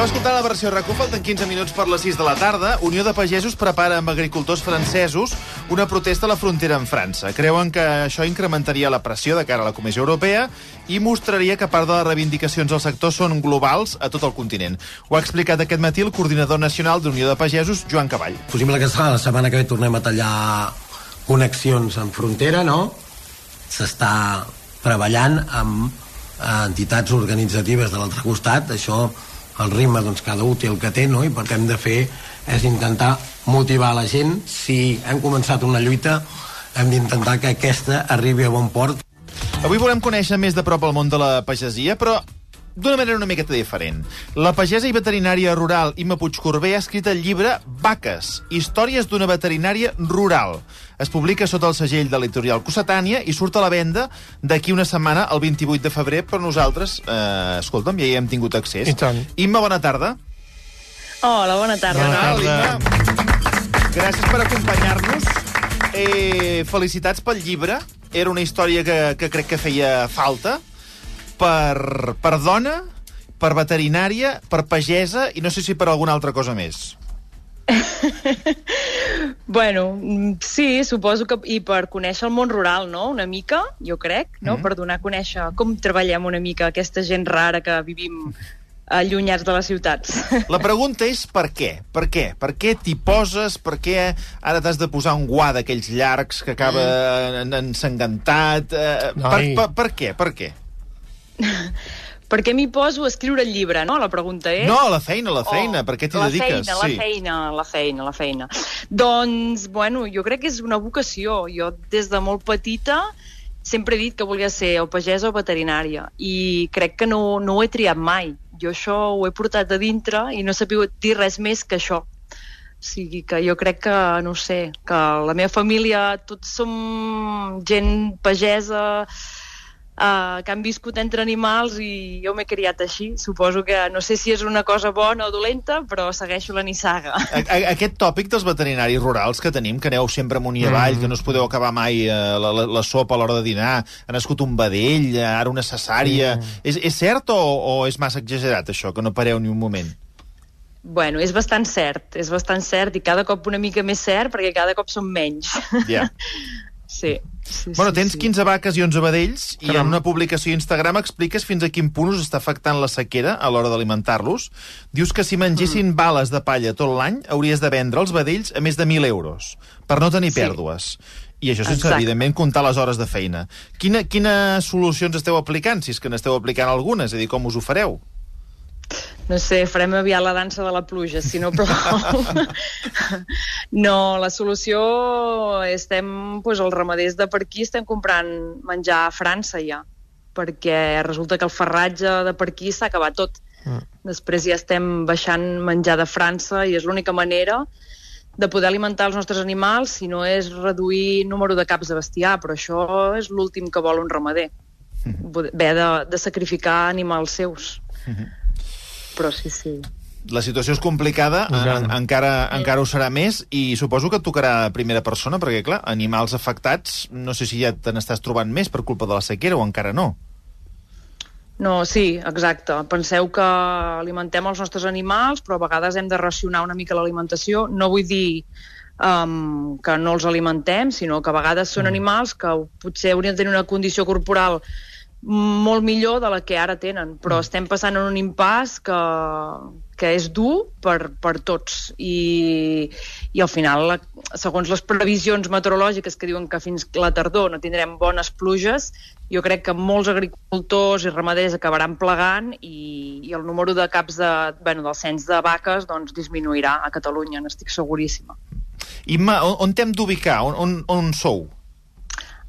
Esteu escoltant la versió RAC1, falten 15 minuts per les 6 de la tarda. Unió de Pagesos prepara amb agricultors francesos una protesta a la frontera amb França. Creuen que això incrementaria la pressió de cara a la Comissió Europea i mostraria que part de les reivindicacions del sector són globals a tot el continent. Ho ha explicat aquest matí el coordinador nacional d'Unió de Pagesos, Joan Cavall. Possible que la setmana que ve tornem a tallar connexions en frontera, no? S'està treballant amb eh, entitats organitzatives de l'altre costat, això el ritme doncs, cada útil que té no? i per hem de fer és intentar motivar la gent si hem començat una lluita hem d'intentar que aquesta arribi a bon port Avui volem conèixer més de prop el món de la pagesia, però d'una manera una miqueta diferent. La pagesa i veterinària rural Imma Puigcorbé ha escrit el llibre Vaques, històries d'una veterinària rural. Es publica sota el segell de l'editorial Cossetània i surt a la venda d'aquí una setmana, el 28 de febrer, però nosaltres, eh, escolta'm, ja hi hem tingut accés. I tant. Imma, bona tarda. Hola, bona tarda. Bona tarda. Imma. Gràcies per acompanyar-nos. Eh, felicitats pel llibre. Era una història que, que crec que feia falta per, per dona, per veterinària, per pagesa i no sé si per alguna altra cosa més. Bueno, sí, suposo que... I per conèixer el món rural, no?, una mica, jo crec, no?, Mm. per donar a conèixer com treballem una mica aquesta gent rara que vivim allunyats de les ciutats. La pregunta és per què? Per què? Per què t'hi poses? Per què ara t'has de posar un guà d'aquells llargs que acaba mm. ensangantat? Eh, per, per, per què? Per què? per què m'hi poso a escriure el llibre, no?, la pregunta és... No, la feina, la feina. per què t'hi Oh, la dediques? Feina, La feina, la feina, la feina. Doncs, bueno, jo crec que és una vocació. Jo, des de molt petita, sempre he dit que volia ser o pagesa o veterinària i crec que no, no ho he triat mai. Jo això ho he portat a dintre i no he sabut dir res més que això. O sigui que jo crec que, no sé, que la meva família tots som gent pagesa, uh, que han viscut entre animals i jo m'he criat així. Suposo que no sé si és una cosa bona o dolenta, però segueixo la nissaga. A- a- Aquest tòpic dels veterinaris rurals que tenim, que aneu sempre amunt i avall, Mm. que no us podeu acabar mai eh, la, la, la sopa a l'hora de dinar, ha nascut un vedell, eh, ara una cesària... És, és cert o, o és massa exagerat, això, que no pareu ni un moment? Bueno, és bastant cert, és bastant cert i cada cop una mica més cert perquè cada cop són menys. Ja. sí. Sí Bueno, sí, tens sí. 15 vaques i 11 vedells i en Caram. una publicació a Instagram expliques fins a quin punt us està afectant la sequera a l'hora d'alimentar-los. Dius que si mengessin bales de palla tot l'any hauries de vendre els vedells a més de 1.000 euros per no tenir Sí. pèrdues. I això sense, Exacte. evidentment, comptar les hores de feina. Quina, quines solucions esteu aplicant, si és que n'esteu aplicant algunes? És a dir, com us ho fareu? No sé, farem aviat la dansa de la pluja, si no plou. no, la solució estem, doncs els ramaders de per aquí estem comprant menjar a França ja, perquè resulta que el ferratge de per aquí s'ha acabat tot. Mm. Després ja estem baixant menjar de França i és l'única manera de poder alimentar els nostres animals, si no és reduir número de caps de bestiar, però això és l'últim que vol un ramader. Haver de, de sacrificar animals seus. Però sí, sí. La situació és complicada, Encara. en, encara, encara ho serà més, i suposo que et tocarà a primera persona, perquè, clar, animals afectats, no sé si ja te n'estàs trobant més per culpa de la sequera o encara no. No, sí, exacte. Penseu que alimentem els nostres animals, però a vegades hem de racionar una mica l'alimentació. No vull dir um, que no els alimentem, sinó que a vegades són animals que potser haurien de tenir una condició corporal molt millor de la que ara tenen, però estem passant en un impàs que, que és dur per, per tots i, i al final, la, segons les previsions meteorològiques que diuen que fins la tardor no tindrem bones pluges, jo crec que molts agricultors i ramaders acabaran plegant i, i el número de caps de, bueno, del cens de vaques doncs, disminuirà a Catalunya, n'estic seguríssima. Imma, on, on t'hem d'ubicar? On, on, on sou?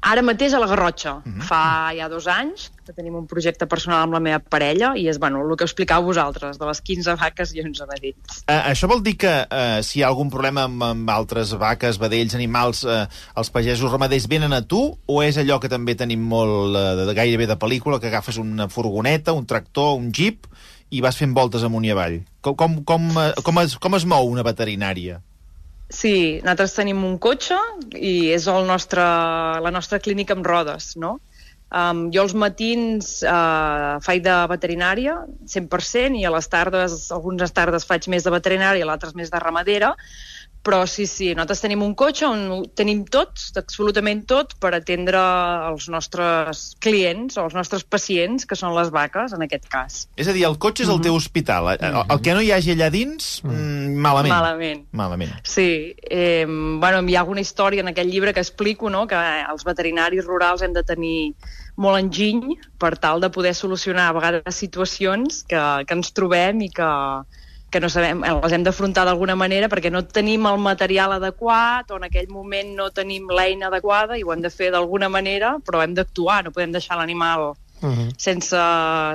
Ara mateix a la Garrotxa. Uh -huh. Fa ja dos anys que tenim un projecte personal amb la meva parella i és, bueno, el que explicàveu vosaltres, de les 15 vaques i 11 vedells. Uh, això vol dir que uh, si hi ha algun problema amb, amb altres vaques, vedells, animals, uh, els pagesos ramaders venen a tu o és allò que també tenim molt uh, de, de gairebé de pel·lícula, que agafes una furgoneta, un tractor, un jeep i vas fent voltes amunt i avall? Com, com, com, com, es, com es mou una veterinària? Sí, nosaltres tenim un cotxe i és el nostre, la nostra clínica amb rodes, no? Um, jo els matins uh, faig de veterinària, 100%, i a les tardes, algunes tardes faig més de veterinària, l'altres més de ramadera, però sí, sí, nosaltres tenim un cotxe on tenim tots, absolutament tot, per atendre els nostres clients o els nostres pacients, que són les vaques, en aquest cas. És a dir, el cotxe és el teu hospital. El, el que no hi hagi allà dins, mm, malament. Malament. Malament. Sí. Eh, bueno, hi ha alguna història en aquest llibre que explico, no?, que els veterinaris rurals hem de tenir molt enginy per tal de poder solucionar a vegades situacions que, que ens trobem i que, que no sabem, les hem d'afrontar d'alguna manera perquè no tenim el material adequat o en aquell moment no tenim l'eina adequada i ho hem de fer d'alguna manera, però hem d'actuar, no podem deixar l'animal Uh -huh. sense,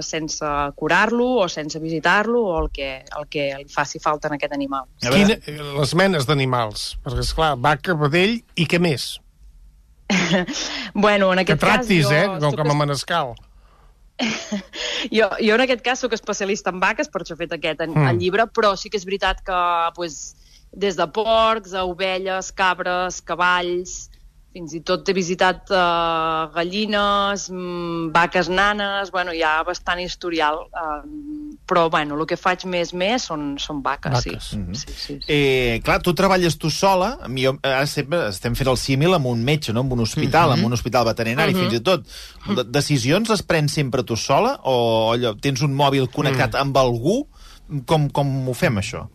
sense curar-lo o sense visitar-lo o el que, el que li faci falta en aquest animal. Quina, les menes d'animals, perquè és clar, vaca, vedell i què més? bueno, en aquest que tractis, cas... eh, com, com a manescal. Jo, jo en aquest cas sóc especialista en vaques, per això he fet aquest mm. el llibre, però sí que és veritat que pues, des de porcs a ovelles, cabres, cavalls, fins i tot he visitat uh, gallines, mm, vaques nanes, bueno, hi ha bastant historial, uh, però bueno, el que faig més més són, són vaques, vaques. sí. Mm -hmm. sí, sí, sí. Eh, clar, tu treballes tu sola, jo, ara sempre estem fent el símil amb un metge, no? amb un hospital, mm -hmm. amb un hospital veterinari, mm -hmm. fins i tot. De decisions les prens sempre tu sola o allò, tens un mòbil connectat mm. amb algú? Com, com ho fem, això?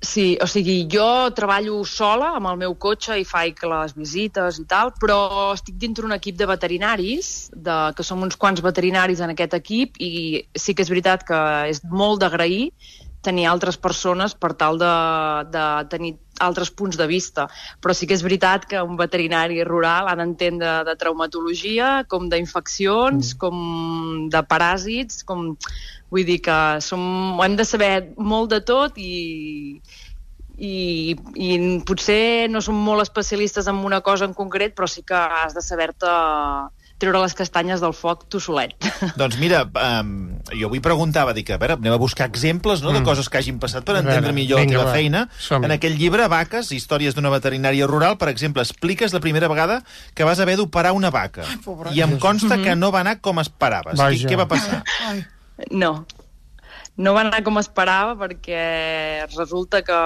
Sí, o sigui, jo treballo sola amb el meu cotxe i faig les visites i tal, però estic dintre un equip de veterinaris, de, que som uns quants veterinaris en aquest equip, i sí que és veritat que és molt d'agrair tenir altres persones per tal de, de tenir altres punts de vista. Però sí que és veritat que un veterinari rural ha d'entendre de traumatologia, com d'infeccions, mm. com de paràsits, com Vull dir que som, hem de saber molt de tot i, i, i potser no som molt especialistes en una cosa en concret, però sí que has de saber-te treure les castanyes del foc tu solet. Doncs mira, um, jo avui preguntava, dic, a veure, anem a buscar exemples no, mm. de coses que hagin passat per entendre millor Vinga, la teva va. feina. En aquell llibre, Vaques, històries d'una veterinària rural, per exemple, expliques la primera vegada que vas haver d'operar una vaca. Ai, I em consta mm -hmm. que no va anar com esperaves. Vaja. Què, què va passar? Ai. No, no va anar com esperava perquè resulta que,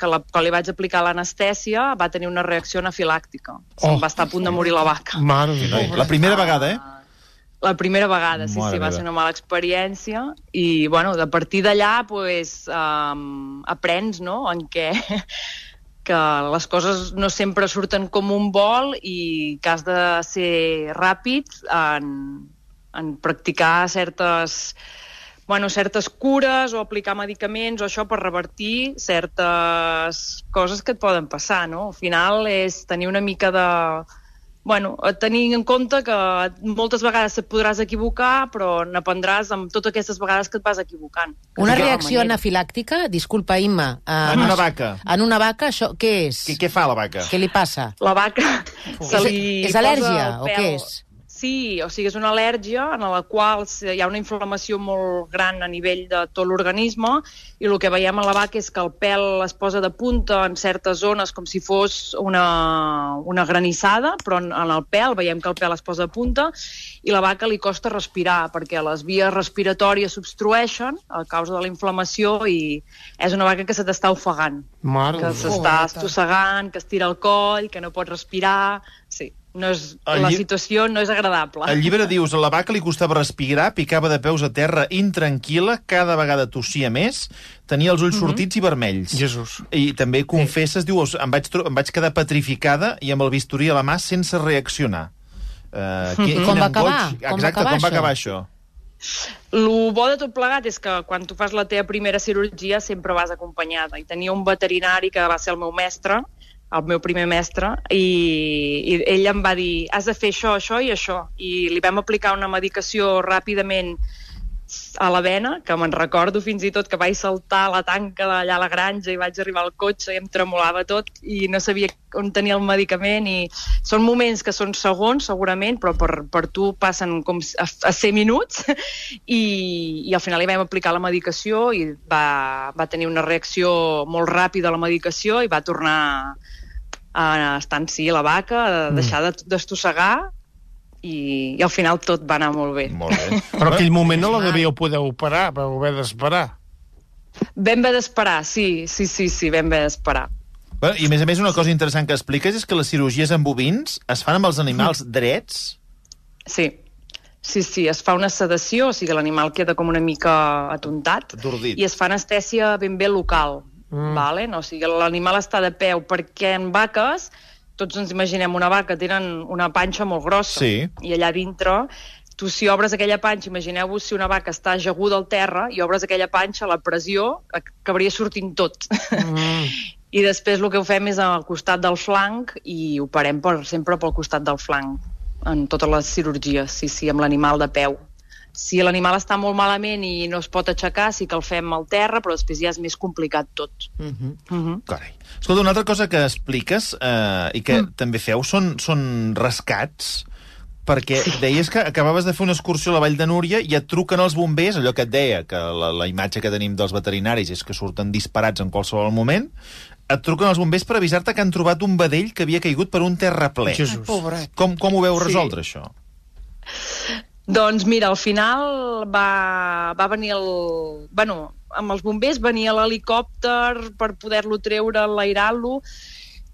que la, quan li vaig aplicar l'anestèsia va tenir una reacció anafilàctica. Oh. va estar a punt de morir la vaca. Mare la primera vegada, eh? La primera vegada, sí, Mare sí, va ser una mala experiència i, bueno, de partir d'allà, pues, um, aprens, no?, en què que les coses no sempre surten com un vol i que has de ser ràpid en, en practicar certes bueno, certes cures o aplicar medicaments o això per revertir certes coses que et poden passar, no? Al final és tenir una mica de... Bueno, tenir en compte que moltes vegades et podràs equivocar, però n'aprendràs amb totes aquestes vegades que et vas equivocant. Una reacció anafilàctica, disculpa, Imma. Uh, en una vaca. En una vaca, això què és? Què, què fa la vaca? Què li passa? La vaca se li és, és al·lèrgia o què és? Sí, o sigui, és una al·lèrgia en la qual hi ha una inflamació molt gran a nivell de tot l'organisme i el que veiem a la vaca és que el pèl es posa de punta en certes zones com si fos una, una granissada, però en, en el pèl veiem que el pèl es posa de punta i la vaca li costa respirar perquè les vies respiratòries s'obstrueixen a causa de la inflamació i és una vaca que se t'està ofegant, Mare que s'està estossegant, que estira el coll, que no pot respirar... Sí no és, el la situació no és agradable. El llibre dius, a la vaca li costava respirar, picava de peus a terra intranquil·la, cada vegada tossia més, tenia els ulls mm -hmm. sortits i vermells. Jesús. I també confesses, sí. dius, em vaig, em vaig quedar petrificada i amb el bisturí a la mà sense reaccionar. Uh, quin, com va acabar? Exacte, com va acabar, com va acabar això? El bo de tot plegat és que quan tu fas la teva primera cirurgia sempre vas acompanyada. I tenia un veterinari que va ser el meu mestre, el meu primer mestre, i, i ell em va dir, has de fer això, això i això. I li vam aplicar una medicació ràpidament a la vena, que me'n recordo fins i tot que vaig saltar a la tanca d'allà a la granja i vaig arribar al cotxe i em tremolava tot i no sabia on tenia el medicament i són moments que són segons segurament, però per, per tu passen com a, a ser minuts i, i al final li vam aplicar la medicació i va, va tenir una reacció molt ràpida a la medicació i va tornar a estar en si la vaca, a deixar d'estossegar i, i al final tot va anar molt bé. Molt bé. Però aquell moment no la devíeu poder operar, vau haver d'esperar. Vam haver d'esperar, sí, sí, sí, sí, vam haver d'esperar. Bueno, I a més a més una cosa interessant que expliques és que les cirurgies en bovins es fan amb els animals drets? Sí, sí, sí, es fa una sedació, o sigui, l'animal queda com una mica atontat Atordit. i es fa anestèsia ben bé local, mm. vale? no? o sigui, l'animal està de peu perquè en vaques tots ens imaginem una vaca, tenen una panxa molt grossa. Sí. I allà dintre, tu si obres aquella panxa, imagineu-vos si una vaca està ajaguda al terra i obres aquella panxa, la pressió acabaria sortint tot. Mm. I després el que ho fem és al costat del flanc i operem per, sempre pel costat del flanc en totes les cirurgies, sí, sí, amb l'animal de peu si l'animal està molt malament i no es pot aixecar, sí que el fem al terra, però després ja és més complicat tot. Uh -huh. Uh -huh. Carai. Escolta, una altra cosa que expliques eh, i que mm. també feu són, són rescats perquè sí. deies que acabaves de fer una excursió a la Vall de Núria i et truquen els bombers, allò que et deia, que la, la imatge que tenim dels veterinaris és que surten disparats en qualsevol moment, et truquen els bombers per avisar-te que han trobat un vedell que havia caigut per un terraplè. Jesús. Pobret. Com, com ho veu Sí. resoldre, això? Doncs mira, al final va, va venir el... Bueno, amb els bombers venia l'helicòpter per poder-lo treure, enlairar-lo,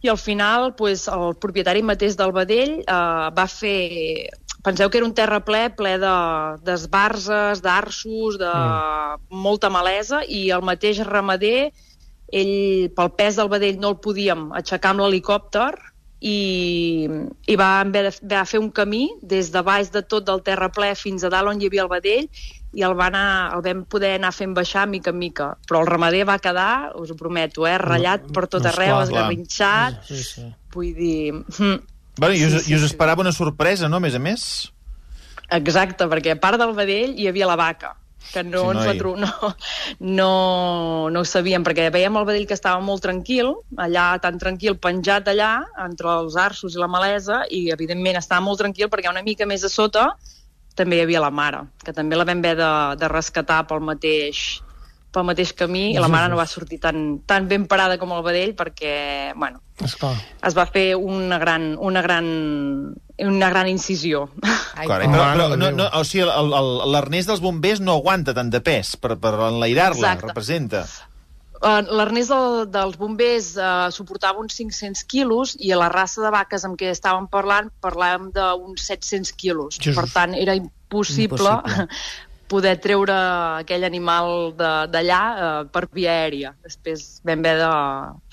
i al final pues, el propietari mateix del vedell eh, va fer... Penseu que era un terraplè ple de- d'esbarses, d'arços, de mm. molta malesa, i el mateix ramader, ell, pel pes del vedell, no el podíem aixecar amb l'helicòpter, i, i va va fer un camí des de baix de tot del terraplè fins a dalt on hi havia el vedell i el, va anar, el vam poder anar fent baixar mica en mica. Però el ramader va quedar, us ho prometo, eh, ratllat per tot no, arreu, esgarrinxat, Sí, sí. vull dir... hm, Bueno, i us, Sí, sí, i us esperava una sorpresa, no?, a més a més. Exacte, perquè a part del vedell hi havia la vaca, que no, Sí, ens la tro no, no, no ho sabíem, perquè veiem el vedell que estava molt tranquil, allà tan tranquil, penjat allà, entre els arços i la malesa, i evidentment estava molt tranquil perquè una mica més a sota també hi havia la mare, que també la vam haver de, de rescatar pel mateix pel mateix camí i la mare no va sortir tan, tan ben parada com el vedell perquè, bueno, Esclar. es va fer una gran, una gran, una gran incisió. Ai, Carai, però, però de no, no, o sigui, l'arnès dels bombers no aguanta tant de pes per, per enlairar-la, representa. Uh, L'arnès del, dels bombers uh, suportava uns 500 quilos i a la raça de vaques amb què estàvem parlant parlàvem d'uns 700 quilos. Jesús. Per tant, era impossible, Impossible. Poder treure aquell animal de- d'allà uh, per via aèria. Després vam haver de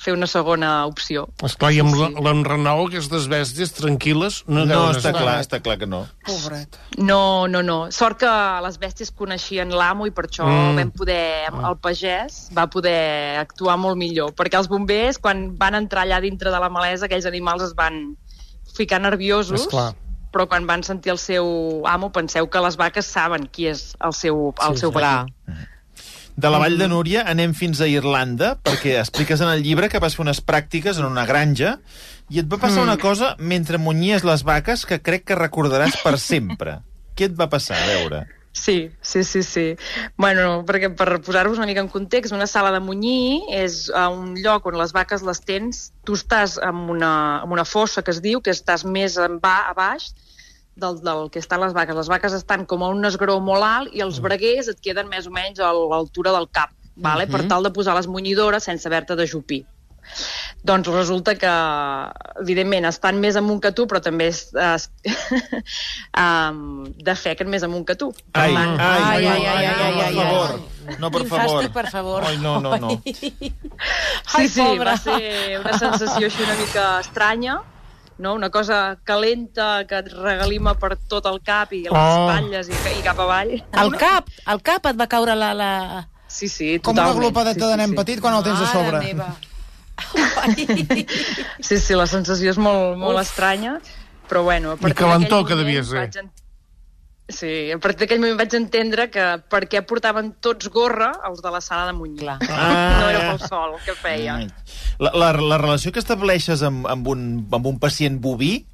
fer una segona opció. Esclar, i amb Sí, sí, l'enrenou, aquestes bèsties tranquil·les, no, No, està estar. clar, està clar que no. Pobret. No, no, no. Sort que les bèsties coneixien l'amo i per això Mm. mm. vam poder, el pagès va poder actuar molt millor, perquè els bombers, quan van entrar allà dintre de la malesa, aquells animals es van ficar nerviosos, Esclar. Però quan van sentir el seu amo, penseu que les vaques saben qui és el seu, el Sí, seu sí. Veí. De la Vall de Núria anem fins a Irlanda, perquè expliques en el llibre que vas fer unes pràctiques en una granja i et va passar Mm. una cosa mentre munyies les vaques que crec que recordaràs per sempre. Què et va passar? A veure. Sí, sí, sí, sí. Bueno, perquè per posar-vos una mica en context, una sala de munyir és uh, un lloc on les vaques les tens, tu estàs en una, en una fossa que es diu, que estàs més en ba, a baix del, del que estan les vaques. Les vaques estan com a un esgró molt alt i els breguers et queden més o menys a l'altura del cap, vale? per tal de posar les munyidores sense haver-te d'ajupir. Doncs resulta que, evidentment, estan més amunt que tu, però també és, es, um, defequen més amunt que tu. Ai, ai, Ai, ai, ai, ai, no, ai, per ai, favor. No, per favor. per favor. Ai, no, no, no. Sí, Ai, sí, pobra. va ser una sensació així una mica estranya, no? una cosa calenta que et regalima per tot el cap i les Oh. espatlles i, i cap avall. Al cap, al cap et va caure la... la... Sí, sí, Com una totalment. glopadeta sí, de nen sí, petit quan el tens a Mare sobre. Meva. Sí, sí, la sensació és molt, molt estranya, però bueno... a I calentor d'aquell que devia ser. vaig en- Sí, a partir d'aquell moment vaig entendre que per què portaven tots gorra els de la sala de. Clar. Ah. No era pel sol que feia. La, la, la relació que estableixes amb, amb, un, amb un pacient boví,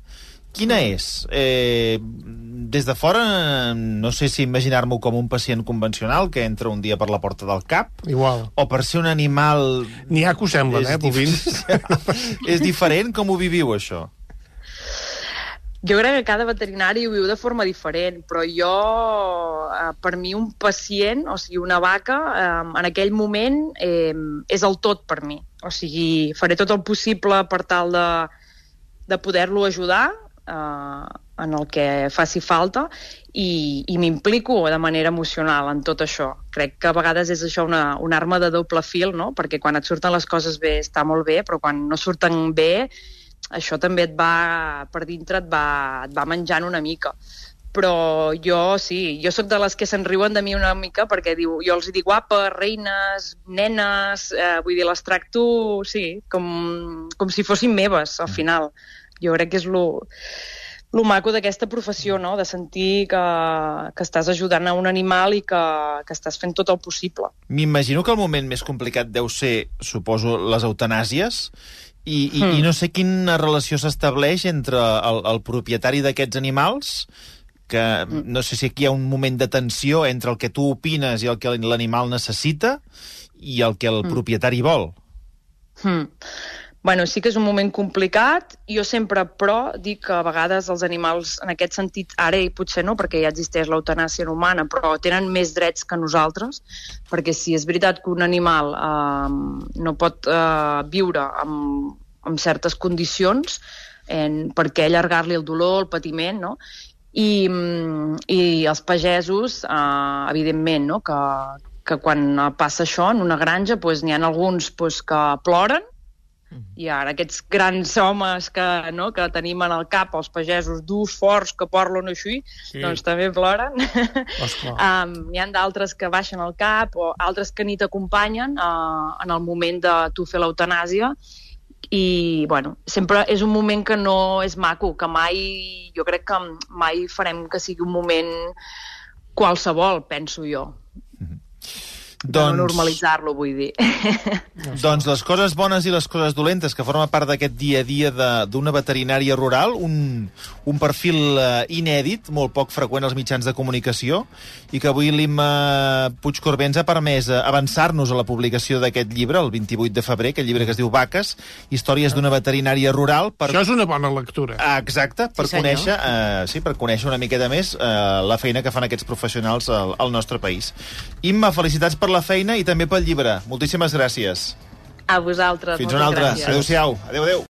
quina és? Eh, des de fora, no sé si imaginar-m'ho com un pacient convencional que entra un dia per la porta del cap, Igual. o per ser un animal... N'hi ha que ho semblen, eh, dif- bovins. és diferent? Com ho viviu, això? Jo crec que cada veterinari ho viu de forma diferent, però jo, eh, per mi, un pacient, o sigui, una vaca, eh, en aquell moment eh, és el tot per mi. O sigui, faré tot el possible per tal de, de poder-lo ajudar eh, en el que faci falta i, i m'implico de manera emocional en tot això. Crec que a vegades és això una, una arma de doble fil, no? perquè quan et surten les coses bé està molt bé, però quan no surten bé això també et va, per dintre et va, et va menjant una mica. Però jo sí, jo sóc de les que se'n riuen de mi una mica perquè diu, jo els dic guapes, reines, nenes, eh, vull dir, les tracto, sí, com, com si fossin meves, al final. Jo crec que és lo, lo maco d'aquesta professió, no? de sentir que, que estàs ajudant a un animal i que, que estàs fent tot el possible. M'imagino que el moment més complicat deu ser, suposo, les eutanàsies, i, i, Hmm. i no sé quina relació s'estableix entre el, el propietari d'aquests animals, que Hmm. no sé si aquí hi ha un moment de tensió entre el que tu opines i el que l'animal necessita i el que el Hmm. propietari vol. Hmm. Bueno, sí que és un moment complicat. Jo sempre, però, dic que a vegades els animals, en aquest sentit, ara i potser no, perquè ja existeix l'eutanàsia humana, però tenen més drets que nosaltres, perquè si és veritat que un animal eh, no pot eh, viure amb, amb certes condicions, en, per què allargar-li el dolor, el patiment, no? I, mm, i els pagesos, eh, evidentment, no? que, que quan passa això en una granja doncs, n'hi ha alguns doncs, que ploren i ara aquests grans homes que, no, que tenim en el cap, els pagesos durs, forts, que parlen així, Sí. doncs també ploren. Um, hi ha d'altres que baixen el cap o altres que ni t'acompanyen uh, en el moment de tu fer l'eutanàsia i, bueno, sempre és un moment que no és maco, que mai, jo crec que mai farem que sigui un moment qualsevol, penso jo. Doncs... No normalitzar-lo, vull dir. doncs les coses bones i les coses dolentes que forma part d'aquest dia a dia de- d'una veterinària rural, un, un perfil eh, inèdit, molt poc freqüent als mitjans de comunicació, i que avui l'Imma Puigcorbé ens ha permès eh, avançar-nos a la publicació d'aquest llibre, el 28 de febrer, aquest llibre que es diu Vaques, històries d'una veterinària rural, per Això és una bona lectura. Ah, Exacte, per Sí, senyor. conèixer, eh, sí, per conèixer una miqueta més eh, la feina que fan aquests professionals al, al nostre país. Imma, felicitats per la feina i també pel llibre. Moltíssimes gràcies. A vosaltres. Fins una altra. Adéu-siau. Adéu-adéu.